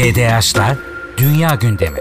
GDH'lar Dünya Gündemi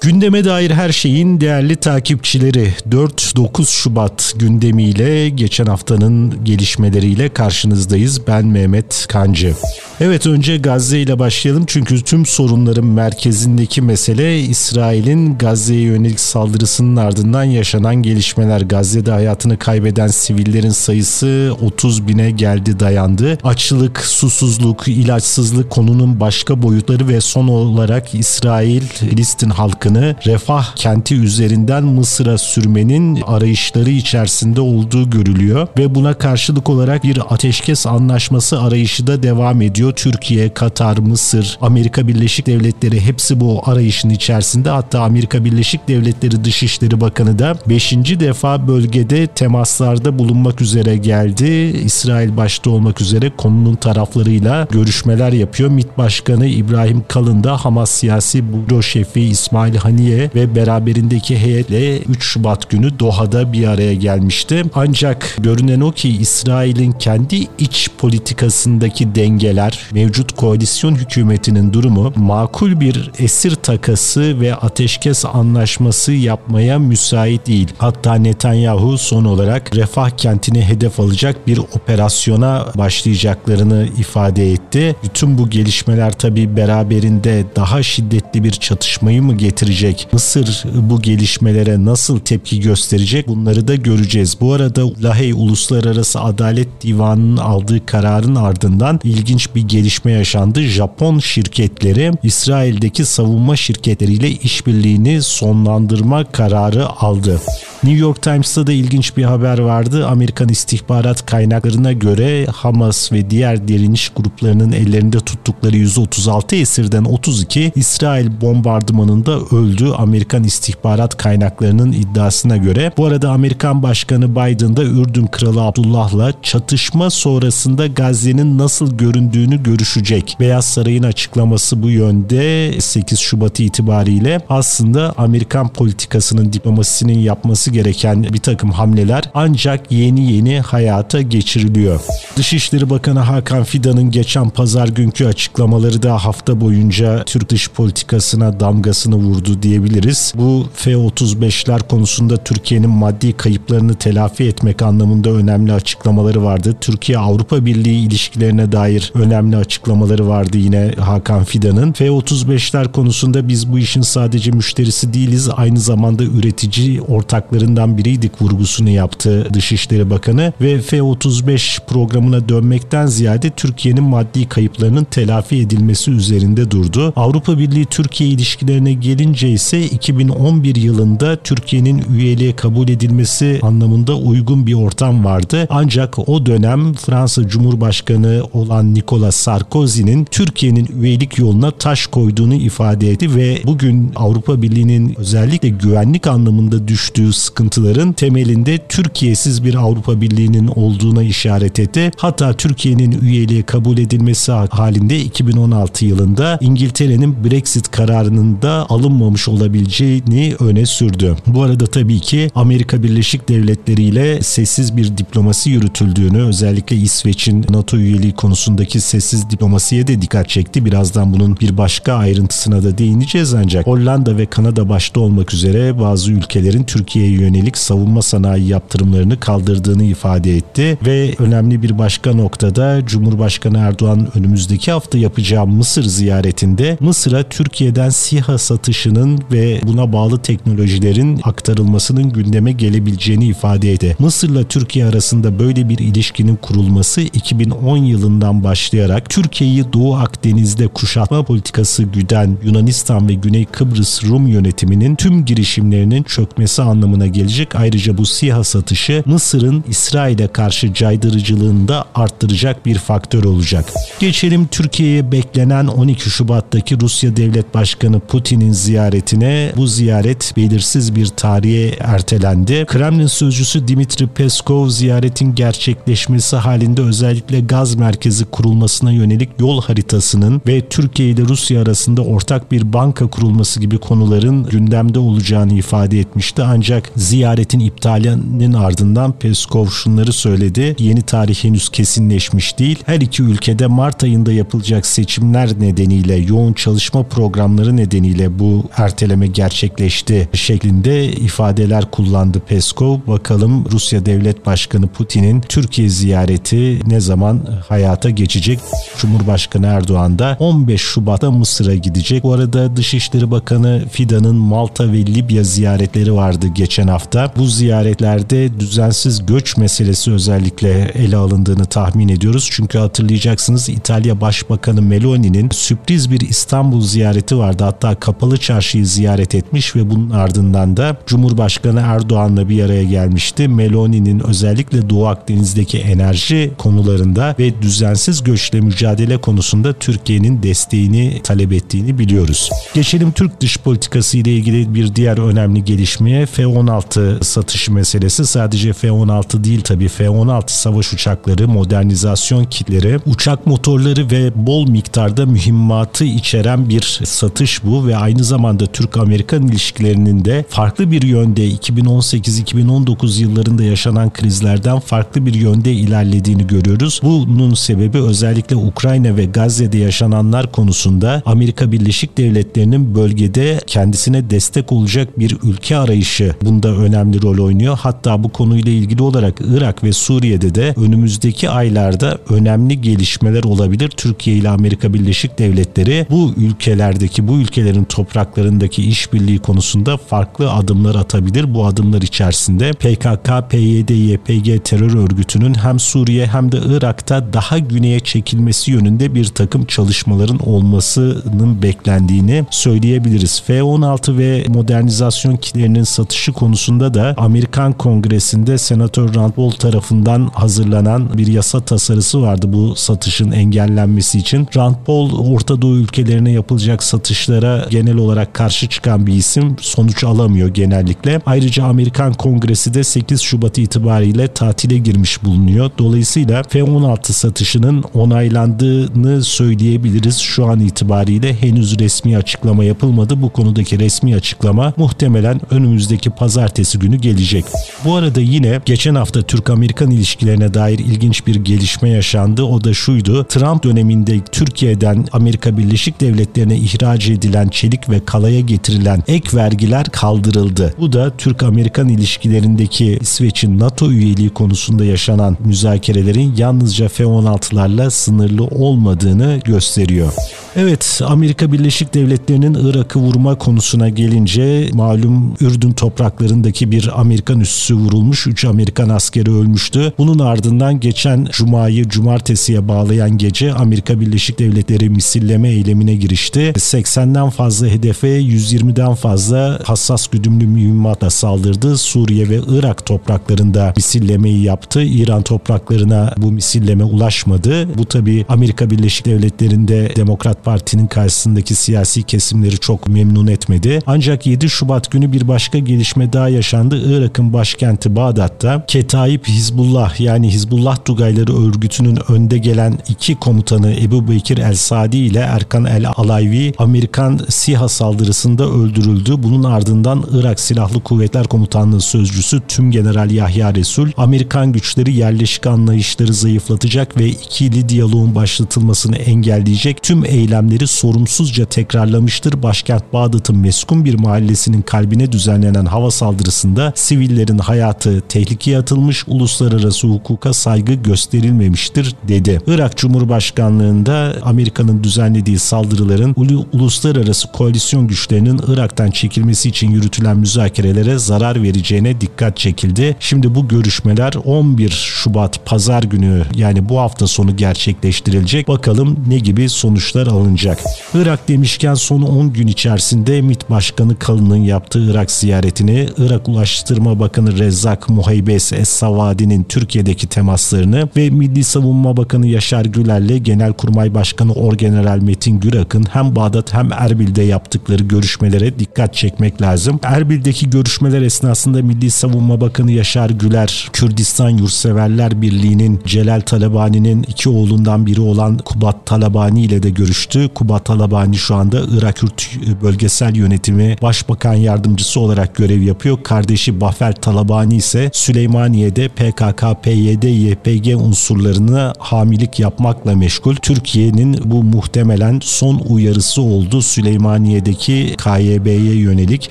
Gündeme dair her şeyin değerli takipçileri 4-9 Şubat gündemiyle geçen haftanın gelişmeleriyle karşınızdayız. Ben Mehmet Kancı. Evet önce Gazze ile başlayalım çünkü tüm sorunların merkezindeki mesele İsrail'in Gazze'ye yönelik saldırısının ardından yaşanan gelişmeler. Gazze'de hayatını kaybeden sivillerin sayısı 30 bine geldi dayandı. Açlık, susuzluk, ilaçsızlık konunun başka boyutları ve son olarak İsrail Filistin halkını refah kenti üzerinden Mısır'a sürmenin arayışları içerisinde olduğu görülüyor ve buna karşılık olarak bir ateşkes anlaşması arayışı da devam ediyor gerekiyor. Türkiye, Katar, Mısır, Amerika Birleşik Devletleri hepsi bu arayışın içerisinde. Hatta Amerika Birleşik Devletleri Dışişleri Bakanı da 5. defa bölgede temaslarda bulunmak üzere geldi. İsrail başta olmak üzere konunun taraflarıyla görüşmeler yapıyor. MİT Başkanı İbrahim Kalın da Hamas siyasi büro şefi İsmail Haniye ve beraberindeki heyetle 3 Şubat günü Doha'da bir araya gelmişti. Ancak görünen o ki İsrail'in kendi iç politikasındaki dengeler, mevcut koalisyon hükümetinin durumu makul bir esir takası ve ateşkes anlaşması yapmaya müsait değil. Hatta Netanyahu son olarak refah kentini hedef alacak bir operasyona başlayacaklarını ifade etti. Bütün bu gelişmeler tabi beraberinde daha şiddetli bir çatışmayı mı getirecek? Mısır bu gelişmelere nasıl tepki gösterecek? Bunları da göreceğiz. Bu arada Lahey Uluslararası Adalet Divanı'nın aldığı kararın ardından ilginç bir gelişme yaşandı. Japon şirketleri İsrail'deki savunma şirketleriyle işbirliğini sonlandırma kararı aldı. New York Times'ta da ilginç bir haber vardı. Amerikan istihbarat kaynaklarına göre Hamas ve diğer direniş gruplarının ellerinde tuttukları 136 esirden 32 İsrail bombardımanında öldü. Amerikan istihbarat kaynaklarının iddiasına göre. Bu arada Amerikan Başkanı Biden da Ürdün Kralı Abdullah'la çatışma sonrasında Gazze'nin nasıl göründüğünü görüşecek. Beyaz Saray'ın açıklaması bu yönde 8 Şubat itibariyle aslında Amerikan politikasının diplomasisinin yapması gereken bir takım hamleler ancak yeni yeni hayata geçiriliyor. Dışişleri Bakanı Hakan Fidan'ın geçen pazar günkü açıklamaları da hafta boyunca Türk dış politikasına damgasını vurdu diyebiliriz. Bu F-35'ler konusunda Türkiye'nin maddi kayıplarını telafi etmek anlamında önemli açıklamaları vardı. Türkiye-Avrupa Birliği ilişkilerine dair önemli açıklamaları vardı yine Hakan Fidan'ın. F-35'ler konusunda biz bu işin sadece müşterisi değiliz. Aynı zamanda üretici ortakları adaylarından biriydik vurgusunu yaptı Dışişleri Bakanı ve F-35 programına dönmekten ziyade Türkiye'nin maddi kayıplarının telafi edilmesi üzerinde durdu. Avrupa Birliği Türkiye ilişkilerine gelince ise 2011 yılında Türkiye'nin üyeliğe kabul edilmesi anlamında uygun bir ortam vardı. Ancak o dönem Fransa Cumhurbaşkanı olan Nicolas Sarkozy'nin Türkiye'nin üyelik yoluna taş koyduğunu ifade etti ve bugün Avrupa Birliği'nin özellikle güvenlik anlamında düştüğü sıkıntıların temelinde Türkiye'siz bir Avrupa Birliği'nin olduğuna işaret etti. Hatta Türkiye'nin üyeliğe kabul edilmesi halinde 2016 yılında İngiltere'nin Brexit kararının da alınmamış olabileceğini öne sürdü. Bu arada tabii ki Amerika Birleşik Devletleri ile sessiz bir diplomasi yürütüldüğünü özellikle İsveç'in NATO üyeliği konusundaki sessiz diplomasiye de dikkat çekti. Birazdan bunun bir başka ayrıntısına da değineceğiz ancak Hollanda ve Kanada başta olmak üzere bazı ülkelerin Türkiye'ye yönelik savunma sanayi yaptırımlarını kaldırdığını ifade etti ve önemli bir başka noktada Cumhurbaşkanı Erdoğan önümüzdeki hafta yapacağı Mısır ziyaretinde Mısır'a Türkiye'den SİHA satışının ve buna bağlı teknolojilerin aktarılmasının gündeme gelebileceğini ifade etti. Mısır'la Türkiye arasında böyle bir ilişkinin kurulması 2010 yılından başlayarak Türkiye'yi Doğu Akdeniz'de kuşatma politikası güden Yunanistan ve Güney Kıbrıs Rum yönetiminin tüm girişimlerinin çökmesi anlamına gelecek. Ayrıca bu SİHA satışı Mısır'ın İsrail'e karşı caydırıcılığını da arttıracak bir faktör olacak. Geçelim Türkiye'ye beklenen 12 Şubat'taki Rusya Devlet Başkanı Putin'in ziyaretine. Bu ziyaret belirsiz bir tarihe ertelendi. Kremlin sözcüsü Dimitri Peskov ziyaretin gerçekleşmesi halinde özellikle gaz merkezi kurulmasına kurulmasına yönelik yol haritasının ve Türkiye ile Rusya arasında ortak bir banka kurulması gibi konuların gündemde olacağını ifade etmişti. Ancak ziyaretin iptalinin ardından Peskov şunları söyledi. Yeni tarih henüz kesinleşmiş değil. Her iki ülkede Mart ayında yapılacak seçimler nedeniyle yoğun çalışma programları nedeniyle bu erteleme gerçekleşti şeklinde ifadeler kullandı Peskov. Bakalım Rusya Devlet Başkanı Putin'in Türkiye ziyareti ne zaman hayata geçecek? Cumhurbaşkanı Erdoğan da 15 Şubat'ta Mısır'a gidecek. Bu arada Dışişleri Bakanı Fidan'ın Malta ve Libya ziyaretleri vardı geçen hafta. Bu ziyaretlerde düzensiz göç meselesi özellikle ele alındığını tahmin ediyoruz. Çünkü hatırlayacaksınız İtalya Başbakanı Meloni'nin sürpriz bir İstanbul ziyareti vardı. Hatta kapalı çarşıyı ziyaret etmiş ve bunun ardından da Cumhurbaşkanı Erdoğan'la bir araya gelmişti. Meloni'nin özellikle Doğu Akdeniz'deki enerji konularında ve düzensiz göçle mücadele konusunda Türkiye'nin desteğini talep ettiğini biliyoruz. Geçelim Türk dış politikası ile ilgili bir diğer önemli gelişmeye F-16 satışı meselesi. Sadece F-16 değil tabii F-16 savaş uçakları, modernizasyon kitleri, uçak motorları ve bol miktarda mühimmatı içeren bir satış bu ve aynı zamanda Türk-Amerikan ilişkilerinin de farklı bir yönde 2018-2019 yıllarında yaşanan krizlerden farklı bir yönde ilerlediğini görüyoruz. Bunun sebebi özellikle Ukrayna ve Gazze'de yaşananlar konusunda Amerika Birleşik Devletleri'nin bölgede kendisine destek olacak bir ülke arayışı bunda önemli rol oynuyor. Hatta bu konuyla ilgili olarak Irak ve Suriye'de de önümüzdeki aylarda önemli gelişmeler olabilir. Türkiye ile Amerika Birleşik Devletleri bu ülkelerdeki bu ülkelerin topraklarındaki işbirliği konusunda farklı adımlar atabilir. Bu adımlar içerisinde PKK, PYD, YPG terör örgütünün hem Suriye hem de Irak'ta daha güneye çekilmesi yönünde bir takım çalışmaların olmasının beklendiğini söyleyebiliriz. F-16 ve modernizasyon kitlerinin satışı konusunda da Amerikan Kongresi'nde Senatör Rand Paul tarafından hazırlanan bir yasa tasarısı vardı bu satışın engellenmesi için. Rand Paul Orta Doğu ülkelerine yapılacak satışlara genel olarak karşı çıkan bir isim sonuç alamıyor genellikle. Ayrıca Amerikan Kongresi de 8 Şubat itibariyle tatile girmiş bulunuyor. Dolayısıyla F-16 satışının onaylandığını söyleyebiliriz. Şu an itibariyle henüz resmi açıklama yapılmadı. Bu konudaki resmi açıklama muhtemelen önümüzdeki pazartesi günü gelecek. Bu arada yine geçen hafta Türk-Amerikan ilişkilerine dair ilginç bir gelişme yaşandı. O da şuydu. Trump döneminde Türkiye'den Amerika Birleşik Devletleri'ne ihraç edilen çelik ve kalaya getirilen ek vergiler kaldırıldı. Bu da Türk-Amerikan ilişkilerindeki İsveç'in NATO üyeliği konusunda yaşanan müzakerelerin yalnızca F-16'larla sınırlı olmadığını gösteriyor. Evet, Amerika Birleşik Devletleri'nin Irak'ı vurma konusuna gelince malum Ürdün topraklarındaki bir Amerikan üssü vurulmuş, 3 Amerikan askeri ölmüştü. Bunun ardından geçen cumayı cumartesiye bağlayan gece Amerika Birleşik Devletleri misilleme eylemine girişti. 80'den fazla hedefe 120'den fazla hassas güdümlü mühimmatla saldırdı. Suriye ve Irak topraklarında misillemeyi yaptı. İran topraklarına bu misilleme ulaşmadı. Bu tabi Amerika Birleşik Devletleri'nde Demokrat Parti'nin karşısındaki siyasi kesimleri çok memnun etmedi. Ancak 7 Şubat günü bir başka gelişme daha yaşandı. Irak'ın başkenti Bağdat'ta Ketaib Hizbullah yani Hizbullah Tugayları örgütünün önde gelen iki komutanı Ebu Bekir El-Sadi ile Erkan El-Alayvi Amerikan SİHA saldırısında öldürüldü. Bunun ardından Irak Silahlı Kuvvetler Komutanlığı Sözcüsü Tüm General Yahya Resul Amerikan güçleri yerleşik anlayışları zayıflatacak ve ikili diyaloğun başlatılmasını engelleyecek tüm eylemleri sorumsuzca tekrarlamıştır. Başkent Bağdat'ın meskun bir mahallesinin kalbine düzenlenen hava saldırısında sivillerin hayatı tehlikeye atılmış, uluslararası hukuka saygı gösterilmemiştir dedi. Irak Cumhurbaşkanlığında Amerika'nın düzenlediği saldırıların uluslararası koalisyon güçlerinin Irak'tan çekilmesi için yürütülen müzakerelere zarar vereceğine dikkat çekildi. Şimdi bu görüşmeler 11 Şubat pazar günü yani bu hafta sonu gerçekleştirilecek. Bakalım ne gibi sonuçlar alınacak alınacak. Irak demişken son 10 gün içerisinde MİT Başkanı Kalın'ın yaptığı Irak ziyaretini, Irak Ulaştırma Bakanı Rezzak Muhaybes Es-Savadi'nin Türkiye'deki temaslarını ve Milli Savunma Bakanı Yaşar Güler'le Genelkurmay Başkanı Orgeneral Metin Gürak'ın hem Bağdat hem Erbil'de yaptıkları görüşmelere dikkat çekmek lazım. Erbil'deki görüşmeler esnasında Milli Savunma Bakanı Yaşar Güler, Kürdistan Yurtseverler Birliği'nin Celal Talabani'nin iki oğlundan biri olan Kubat Talabani ile de görüştü. Kubat Talabani şu anda Irak Kürt Bölgesel Yönetimi Başbakan Yardımcısı olarak görev yapıyor. Kardeşi Bafer Talabani ise Süleymaniye'de PKK, PYD, YPG unsurlarına hamilik yapmakla meşgul. Türkiye'nin bu muhtemelen son uyarısı oldu. Süleymaniye'deki KYB'ye yönelik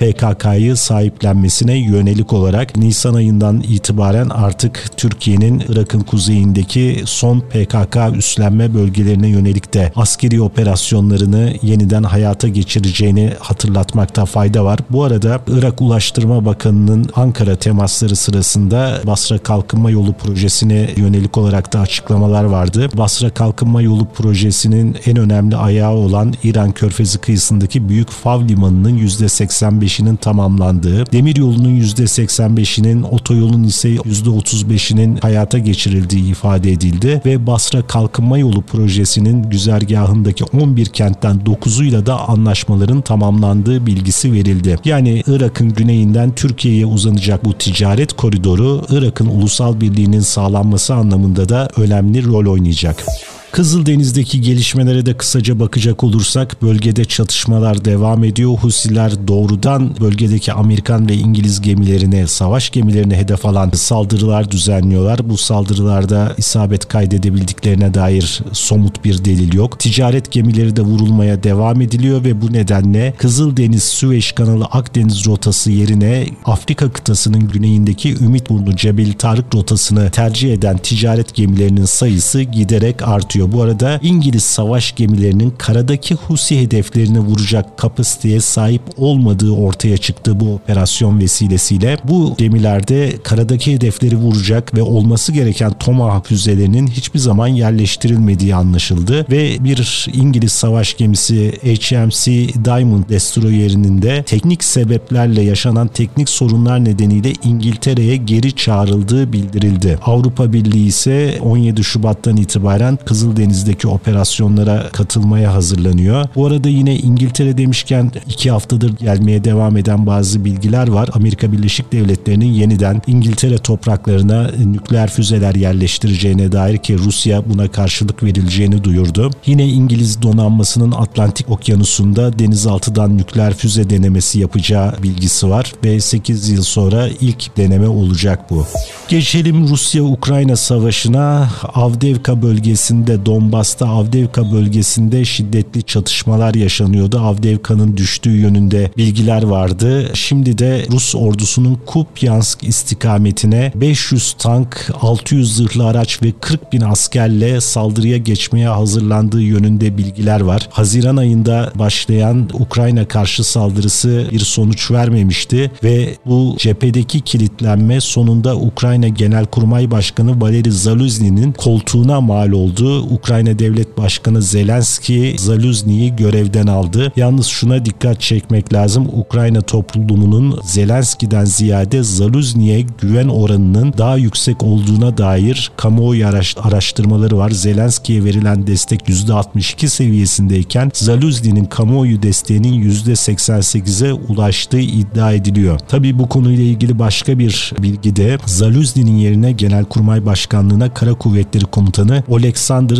PKK'yı sahiplenmesine yönelik olarak Nisan ayından itibaren artık Türkiye'nin Irak'ın kuzeyindeki son PKK üstlenme bölgelerine yönelik de askeri operasyonlarını yeniden hayata geçireceğini hatırlatmakta fayda var. Bu arada Irak Ulaştırma Bakanı'nın Ankara temasları sırasında Basra Kalkınma Yolu projesine yönelik olarak da açıklamalar vardı. Basra Kalkınma Yolu projesinin en önemli ayağı olan İran Körfezi kıyısındaki Büyük Fav Limanı'nın %85'inin tamamlandığı, demir yolunun %85'inin, otoyolun ise %35'inin hayata geçirildiği ifade edildi ve Basra Kalkınma Yolu projesinin güzergahındaki 11 kentten 9'uyla da anlaşmaların tamamlandığı bilgisi verildi. Yani Irak'ın güneyinden Türkiye'ye uzanacak bu ticaret koridoru Irak'ın ulusal birliğinin sağlanması anlamında da önemli rol oynayacak. Kızıldeniz'deki gelişmelere de kısaca bakacak olursak bölgede çatışmalar devam ediyor. Husiler doğrudan bölgedeki Amerikan ve İngiliz gemilerine, savaş gemilerine hedef alan saldırılar düzenliyorlar. Bu saldırılarda isabet kaydedebildiklerine dair somut bir delil yok. Ticaret gemileri de vurulmaya devam ediliyor ve bu nedenle Kızıldeniz, Süveyş kanalı, Akdeniz rotası yerine Afrika kıtasının güneyindeki Ümitburnu, Cebel Tarık rotasını tercih eden ticaret gemilerinin sayısı giderek artıyor artıyor. Bu arada İngiliz savaş gemilerinin karadaki Husi hedeflerini vuracak kapasiteye sahip olmadığı ortaya çıktı bu operasyon vesilesiyle. Bu gemilerde karadaki hedefleri vuracak ve olması gereken Tomahawk füzelerinin hiçbir zaman yerleştirilmediği anlaşıldı ve bir İngiliz savaş gemisi HMC Diamond Destroyer'inin de teknik sebeplerle yaşanan teknik sorunlar nedeniyle İngiltere'ye geri çağrıldığı bildirildi. Avrupa Birliği ise 17 Şubat'tan itibaren Kızıl Kızıldeniz'deki operasyonlara katılmaya hazırlanıyor. Bu arada yine İngiltere demişken iki haftadır gelmeye devam eden bazı bilgiler var. Amerika Birleşik Devletleri'nin yeniden İngiltere topraklarına nükleer füzeler yerleştireceğine dair ki Rusya buna karşılık verileceğini duyurdu. Yine İngiliz donanmasının Atlantik Okyanusu'nda denizaltıdan nükleer füze denemesi yapacağı bilgisi var ve 8 yıl sonra ilk deneme olacak bu. Geçelim Rusya-Ukrayna savaşına. Avdevka bölgesinde Donbas'ta Avdevka bölgesinde şiddetli çatışmalar yaşanıyordu. Avdevka'nın düştüğü yönünde bilgiler vardı. Şimdi de Rus ordusunun Kupyansk istikametine 500 tank, 600 zırhlı araç ve 40 bin askerle saldırıya geçmeye hazırlandığı yönünde bilgiler var. Haziran ayında başlayan Ukrayna karşı saldırısı bir sonuç vermemişti ve bu cephedeki kilitlenme sonunda Ukrayna Genelkurmay Başkanı Valeri Zaluzny'nin koltuğuna mal oldu. Ukrayna Devlet Başkanı Zelenski Zaluzny'yi görevden aldı. Yalnız şuna dikkat çekmek lazım. Ukrayna toplumunun Zelenski'den ziyade Zaluzny'ye güven oranının daha yüksek olduğuna dair kamuoyu araştırmaları var. Zelenski'ye verilen destek %62 seviyesindeyken Zaluzny'nin kamuoyu desteğinin %88'e ulaştığı iddia ediliyor. Tabii bu konuyla ilgili başka bir bilgi de Zaluzny'nin yerine Genelkurmay Başkanlığı'na Kara Kuvvetleri Komutanı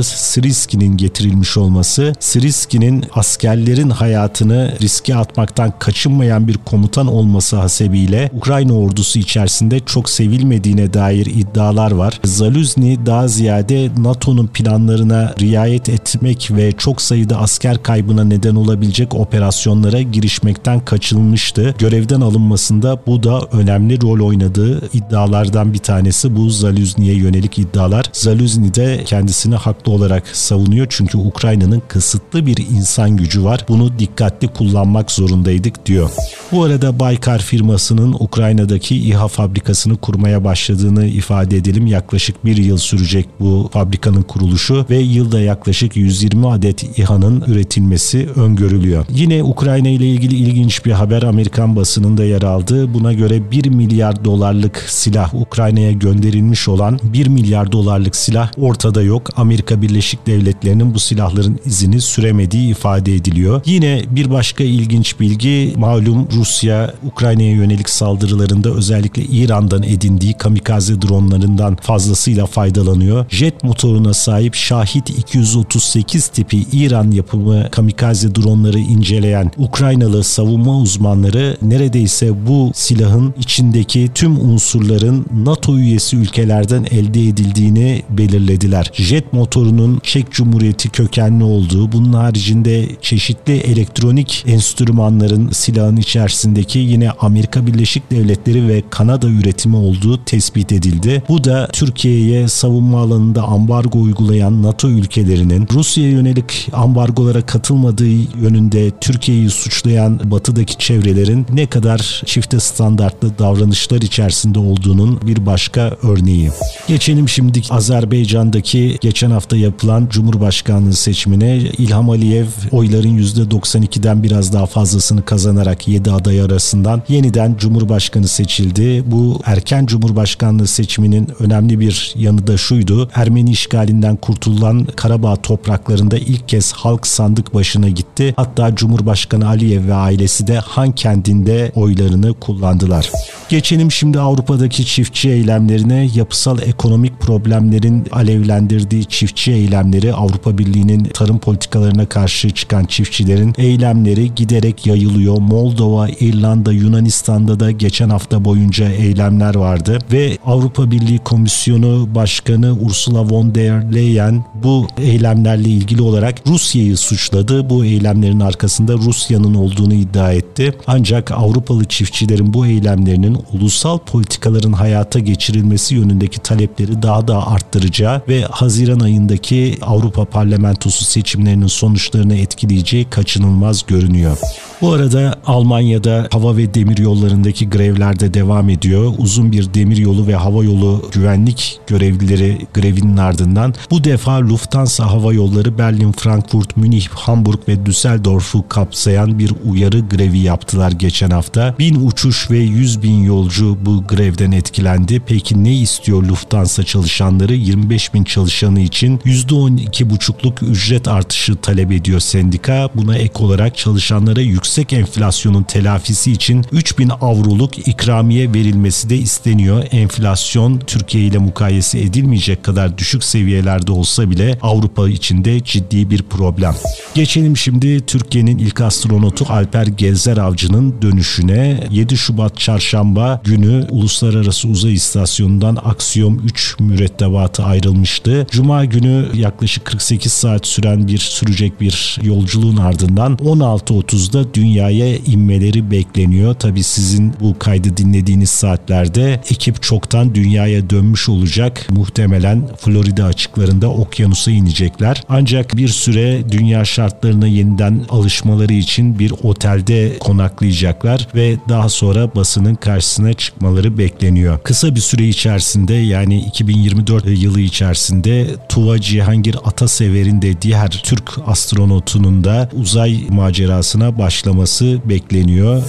Oleksandr Siriski'nin getirilmiş olması, Siriski'nin askerlerin hayatını riske atmaktan kaçınmayan bir komutan olması hasebiyle Ukrayna ordusu içerisinde çok sevilmediğine dair iddialar var. Zaluzny daha ziyade NATO'nun planlarına riayet etmek ve çok sayıda asker kaybına neden olabilecek operasyonlara girişmekten kaçınmıştı. Görevden alınmasında bu da önemli rol oynadığı iddialardan bir tanesi bu Zaluzny'ye yönelik iddialar. Zaluzny de kendisini haklı haklı olarak savunuyor. Çünkü Ukrayna'nın kısıtlı bir insan gücü var. Bunu dikkatli kullanmak zorundaydık diyor. Bu arada Baykar firmasının Ukrayna'daki İHA fabrikasını kurmaya başladığını ifade edelim. Yaklaşık bir yıl sürecek bu fabrikanın kuruluşu ve yılda yaklaşık 120 adet İHA'nın üretilmesi öngörülüyor. Yine Ukrayna ile ilgili ilginç bir haber Amerikan basınında yer aldı. Buna göre 1 milyar dolarlık silah Ukrayna'ya gönderilmiş olan 1 milyar dolarlık silah ortada yok. Amerika Birleşik Devletleri'nin bu silahların izini süremediği ifade ediliyor. Yine bir başka ilginç bilgi malum Rusya Ukrayna'ya yönelik saldırılarında özellikle İran'dan edindiği kamikaze dronlarından fazlasıyla faydalanıyor. Jet motoruna sahip Şahit 238 tipi İran yapımı kamikaze dronları inceleyen Ukraynalı savunma uzmanları neredeyse bu silahın içindeki tüm unsurların NATO üyesi ülkelerden elde edildiğini belirlediler. Jet motorunun Çek Cumhuriyeti kökenli olduğu, bunun haricinde çeşitli elektronik enstrümanların silahın içerisindeki yine Amerika Birleşik Devletleri ve Kanada üretimi olduğu tespit edildi. Bu da Türkiye'ye savunma alanında ambargo uygulayan NATO ülkelerinin Rusya'ya yönelik ambargolara katılmadığı yönünde Türkiye'yi suçlayan batıdaki çevrelerin ne kadar çifte standartlı davranışlar içerisinde olduğunun bir başka örneği. Geçelim şimdi Azerbaycan'daki geçen hafta yapılan Cumhurbaşkanlığı seçimine İlham Aliyev oyların %92'den biraz daha fazlasını kazanarak 7 aday arasından yeniden Cumhurbaşkanı seçildi. Bu erken Cumhurbaşkanlığı seçiminin önemli bir yanı da şuydu. Ermeni işgalinden kurtulan Karabağ topraklarında ilk kez halk sandık başına gitti. Hatta Cumhurbaşkanı Aliyev ve ailesi de Han kendinde oylarını kullandılar. Geçelim şimdi Avrupa'daki çiftçi eylemlerine. Yapısal ekonomik problemlerin alevlendirdiği çiftçi eylemleri Avrupa Birliği'nin tarım politikalarına karşı çıkan çiftçilerin eylemleri giderek yayılıyor. Moldova, İrlanda, Yunanistan'da da geçen hafta boyunca eylemler vardı ve Avrupa Birliği Komisyonu Başkanı Ursula von der Leyen bu eylemlerle ilgili olarak Rusya'yı suçladı. Bu eylemlerin arkasında Rusya'nın olduğunu iddia etti. Ancak Avrupalı çiftçilerin bu eylemlerinin ulusal politikaların hayata geçirilmesi yönündeki talepleri daha da arttıracağı ve Haziran ayındaki Avrupa Parlamentosu seçimlerinin sonuçlarını etkileyeceği kaçınılmaz görünüyor. Bu arada Almanya'da hava ve demir yollarındaki grevler de devam ediyor. Uzun bir demir yolu ve hava yolu güvenlik görevlileri grevinin ardından bu defa Lufthansa Hava Yolları Berlin, Frankfurt, Münih, Hamburg ve Düsseldorf'u kapsayan bir uyarı grevi yaptılar geçen hafta. Bin uçuş ve 100 bin yolcu bu grevden etkilendi. Peki ne istiyor Lufthansa çalışanları? 25 bin çalışanı için %12,5'luk ücret artışı talep ediyor sendika. Buna ek olarak çalışanlara yüksek enflasyonun telafisi için 3000 avroluk ikramiye verilmesi de isteniyor. Enflasyon Türkiye ile mukayese edilmeyecek kadar düşük seviyelerde olsa bile Avrupa içinde ciddi bir problem. Geçelim şimdi Türkiye'nin ilk astronotu Alper Gezer Avcı'nın dönüşüne 7 Şubat çarşamba günü Uluslararası Uzay İstasyonu'ndan Aksiyom 3 mürettebatı ayrılmıştı. Cuma günü yaklaşık 48 saat süren bir sürecek bir yolculuğun ardından 16.30'da dünyaya inmeleri bekleniyor. Tabi sizin bu kaydı dinlediğiniz saatlerde ekip çoktan dünyaya dönmüş olacak. Muhtemelen Florida açıklarında okyanusa inecekler. Ancak bir süre dünya şartlarına yeniden alışmaları için bir otelde konaklayacaklar ve daha sonra basının karşısına çıkmaları bekleniyor. Kısa bir süre içerisinde yani 2024 yılı içerisinde Tuva Cihangir Atasever'in de diğer Türk astronotunun da uzay macerasına başlaması bekleniyor.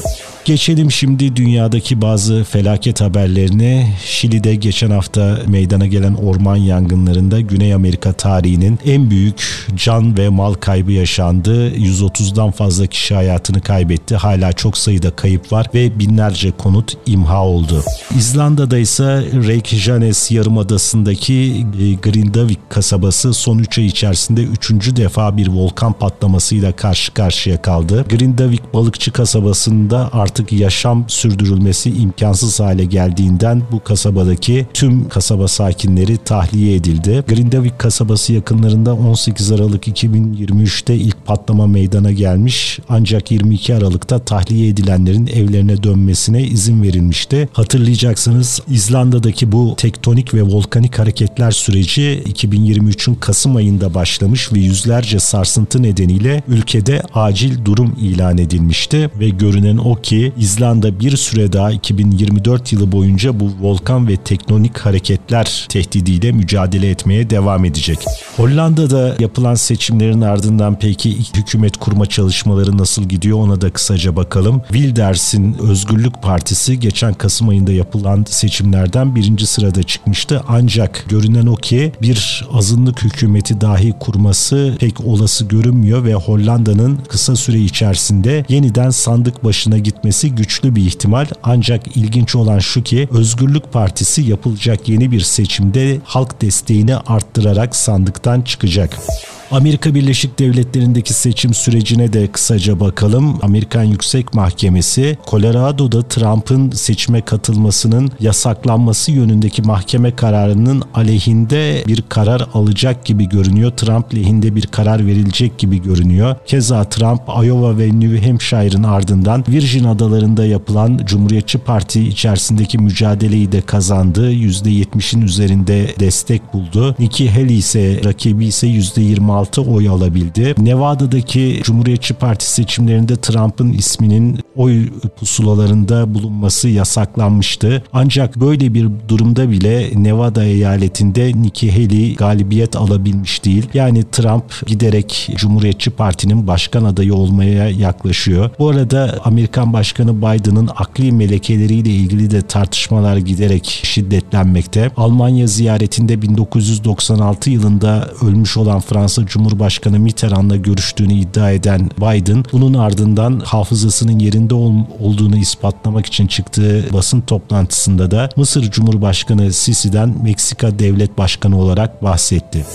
Geçelim şimdi dünyadaki bazı felaket haberlerine. Şili'de geçen hafta meydana gelen orman yangınlarında Güney Amerika tarihinin en büyük can ve mal kaybı yaşandı. 130'dan fazla kişi hayatını kaybetti. Hala çok sayıda kayıp var ve binlerce konut imha oldu. İzlanda'da ise Reykjanes Yarımadası'ndaki e, Grindavik kasabası son 3 ay içerisinde 3. defa bir volkan patlamasıyla karşı karşıya kaldı. Grindavik balıkçı kasabasında artık artık yaşam sürdürülmesi imkansız hale geldiğinden bu kasabadaki tüm kasaba sakinleri tahliye edildi. Grindavik kasabası yakınlarında 18 Aralık 2023'te ilk patlama meydana gelmiş ancak 22 Aralık'ta tahliye edilenlerin evlerine dönmesine izin verilmişti. Hatırlayacaksınız İzlanda'daki bu tektonik ve volkanik hareketler süreci 2023'ün Kasım ayında başlamış ve yüzlerce sarsıntı nedeniyle ülkede acil durum ilan edilmişti ve görünen o ki İzlanda bir süre daha 2024 yılı boyunca bu volkan ve tektonik hareketler tehdidiyle mücadele etmeye devam edecek. Hollanda'da yapılan seçimlerin ardından peki hükümet kurma çalışmaları nasıl gidiyor ona da kısaca bakalım. Wilders'in Özgürlük Partisi geçen Kasım ayında yapılan seçimlerden birinci sırada çıkmıştı. Ancak görünen o ki bir azınlık hükümeti dahi kurması pek olası görünmüyor ve Hollanda'nın kısa süre içerisinde yeniden sandık başına gitmesi güçlü bir ihtimal. Ancak ilginç olan şu ki Özgürlük Partisi yapılacak yeni bir seçimde halk desteğini arttırarak sandıktan çıkacak. Amerika Birleşik Devletleri'ndeki seçim sürecine de kısaca bakalım. Amerikan Yüksek Mahkemesi Colorado'da Trump'ın seçime katılmasının yasaklanması yönündeki mahkeme kararının aleyhinde bir karar alacak gibi görünüyor. Trump lehinde bir karar verilecek gibi görünüyor. Keza Trump Iowa ve New Hampshire'ın ardından Virgin Adaları'nda yapılan Cumhuriyetçi Parti içerisindeki mücadeleyi de kazandı. %70'in üzerinde destek buldu. Nikki Haley ise rakibi ise %26 %26 oy alabildi. Nevada'daki Cumhuriyetçi Parti seçimlerinde Trump'ın isminin oy pusulalarında bulunması yasaklanmıştı. Ancak böyle bir durumda bile Nevada eyaletinde Nikki Haley galibiyet alabilmiş değil. Yani Trump giderek Cumhuriyetçi Parti'nin başkan adayı olmaya yaklaşıyor. Bu arada Amerikan Başkanı Biden'ın akli melekeleriyle ilgili de tartışmalar giderek şiddetlenmekte. Almanya ziyaretinde 1996 yılında ölmüş olan Fransa Cumhurbaşkanı Mitterrand'la görüştüğünü iddia eden Biden bunun ardından hafızasının yerinde ol, olduğunu ispatlamak için çıktığı basın toplantısında da Mısır Cumhurbaşkanı Sisi'den Meksika Devlet Başkanı olarak bahsetti.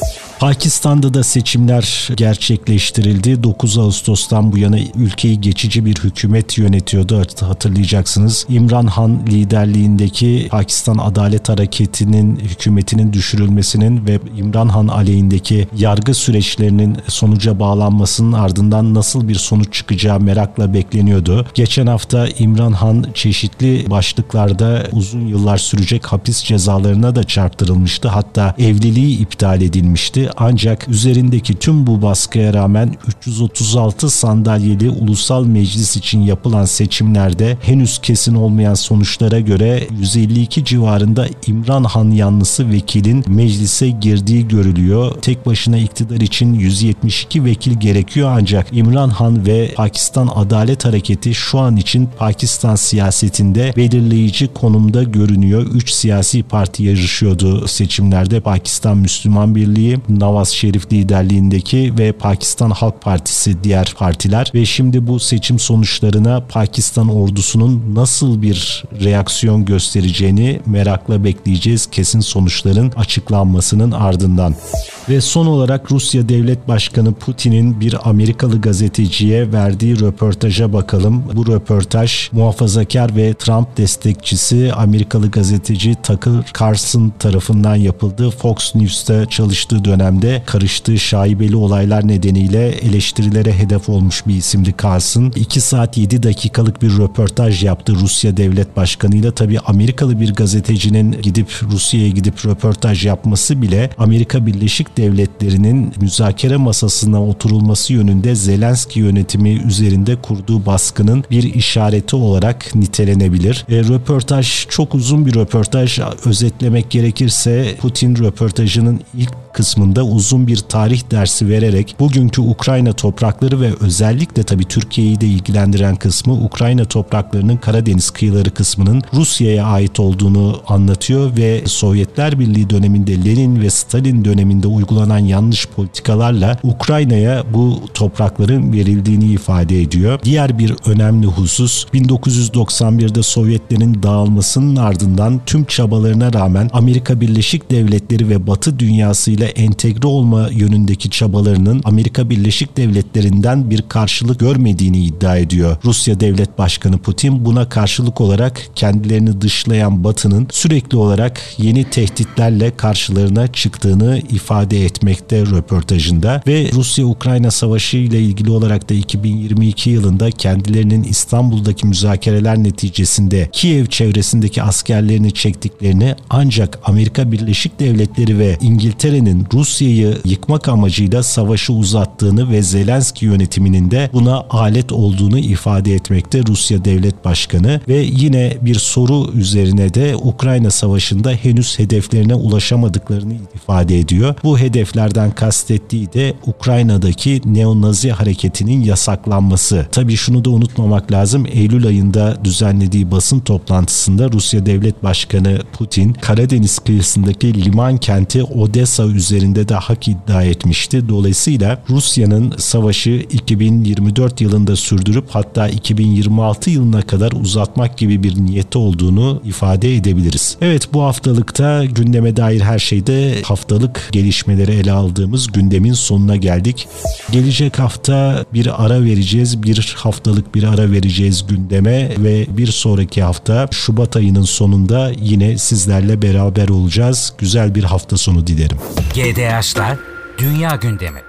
Pakistan'da da seçimler gerçekleştirildi. 9 Ağustos'tan bu yana ülkeyi geçici bir hükümet yönetiyordu hatırlayacaksınız. İmran Han liderliğindeki Pakistan Adalet Hareketi'nin hükümetinin düşürülmesinin ve İmran Han aleyhindeki yargı süreçlerinin sonuca bağlanmasının ardından nasıl bir sonuç çıkacağı merakla bekleniyordu. Geçen hafta İmran Han çeşitli başlıklarda uzun yıllar sürecek hapis cezalarına da çarptırılmıştı. Hatta evliliği iptal edilmişti ancak üzerindeki tüm bu baskıya rağmen 336 sandalyeli ulusal meclis için yapılan seçimlerde henüz kesin olmayan sonuçlara göre 152 civarında İmran Han yanlısı vekilin meclise girdiği görülüyor. Tek başına iktidar için 172 vekil gerekiyor ancak İmran Han ve Pakistan Adalet Hareketi şu an için Pakistan siyasetinde belirleyici konumda görünüyor. 3 siyasi parti yarışıyordu seçimlerde. Pakistan Müslüman Birliği, Nawaz Şerif liderliğindeki ve Pakistan Halk Partisi diğer partiler ve şimdi bu seçim sonuçlarına Pakistan ordusunun nasıl bir reaksiyon göstereceğini merakla bekleyeceğiz kesin sonuçların açıklanmasının ardından. Ve son olarak Rusya Devlet Başkanı Putin'in bir Amerikalı gazeteciye verdiği röportaja bakalım. Bu röportaj muhafazakar ve Trump destekçisi Amerikalı gazeteci Tucker Carlson tarafından yapıldı. Fox News'ta çalıştığı dönemde karıştığı şaibeli olaylar nedeniyle eleştirilere hedef olmuş bir isimdi Carlson. 2 saat 7 dakikalık bir röportaj yaptı Rusya Devlet Başkanı ile. Tabii Amerikalı bir gazetecinin gidip Rusya'ya gidip röportaj yapması bile Amerika Birleşik devletlerinin müzakere masasına oturulması yönünde Zelenski yönetimi üzerinde kurduğu baskının bir işareti olarak nitelenebilir. E, röportaj çok uzun bir röportaj. Özetlemek gerekirse Putin röportajının ilk kısmında uzun bir tarih dersi vererek bugünkü Ukrayna toprakları ve özellikle tabi Türkiye'yi de ilgilendiren kısmı Ukrayna topraklarının Karadeniz kıyıları kısmının Rusya'ya ait olduğunu anlatıyor ve Sovyetler Birliği döneminde Lenin ve Stalin döneminde uygulanan yanlış politikalarla Ukrayna'ya bu toprakların verildiğini ifade ediyor. Diğer bir önemli husus 1991'de Sovyetlerin dağılmasının ardından tüm çabalarına rağmen Amerika Birleşik Devletleri ve Batı dünyasıyla entegre entegre olma yönündeki çabalarının Amerika Birleşik Devletleri'nden bir karşılık görmediğini iddia ediyor. Rusya Devlet Başkanı Putin buna karşılık olarak kendilerini dışlayan Batı'nın sürekli olarak yeni tehditlerle karşılarına çıktığını ifade etmekte röportajında ve Rusya-Ukrayna savaşı ile ilgili olarak da 2022 yılında kendilerinin İstanbul'daki müzakereler neticesinde Kiev çevresindeki askerlerini çektiklerini ancak Amerika Birleşik Devletleri ve İngiltere'nin Rusya'yı yıkmak amacıyla savaşı uzattığını ve Zelenski yönetiminin de buna alet olduğunu ifade etmekte Rusya Devlet Başkanı ve yine bir soru üzerine de Ukrayna Savaşı'nda henüz hedeflerine ulaşamadıklarını ifade ediyor. Bu hedeflerden kastettiği de Ukrayna'daki neonazi hareketinin yasaklanması. Tabii şunu da unutmamak lazım. Eylül ayında düzenlediği basın toplantısında Rusya Devlet Başkanı Putin Karadeniz kıyısındaki liman kenti Odessa üzerinde de hak iddia etmişti. Dolayısıyla Rusya'nın savaşı 2024 yılında sürdürüp hatta 2026 yılına kadar uzatmak gibi bir niyeti olduğunu ifade edebiliriz. Evet bu haftalıkta gündeme dair her şeyde haftalık gelişmeleri ele aldığımız gündemin sonuna geldik. Gelecek hafta bir ara vereceğiz. Bir haftalık bir ara vereceğiz gündeme ve bir sonraki hafta Şubat ayının sonunda yine sizlerle beraber olacağız. Güzel bir hafta sonu dilerim. GDH'lar Dünya Gündemi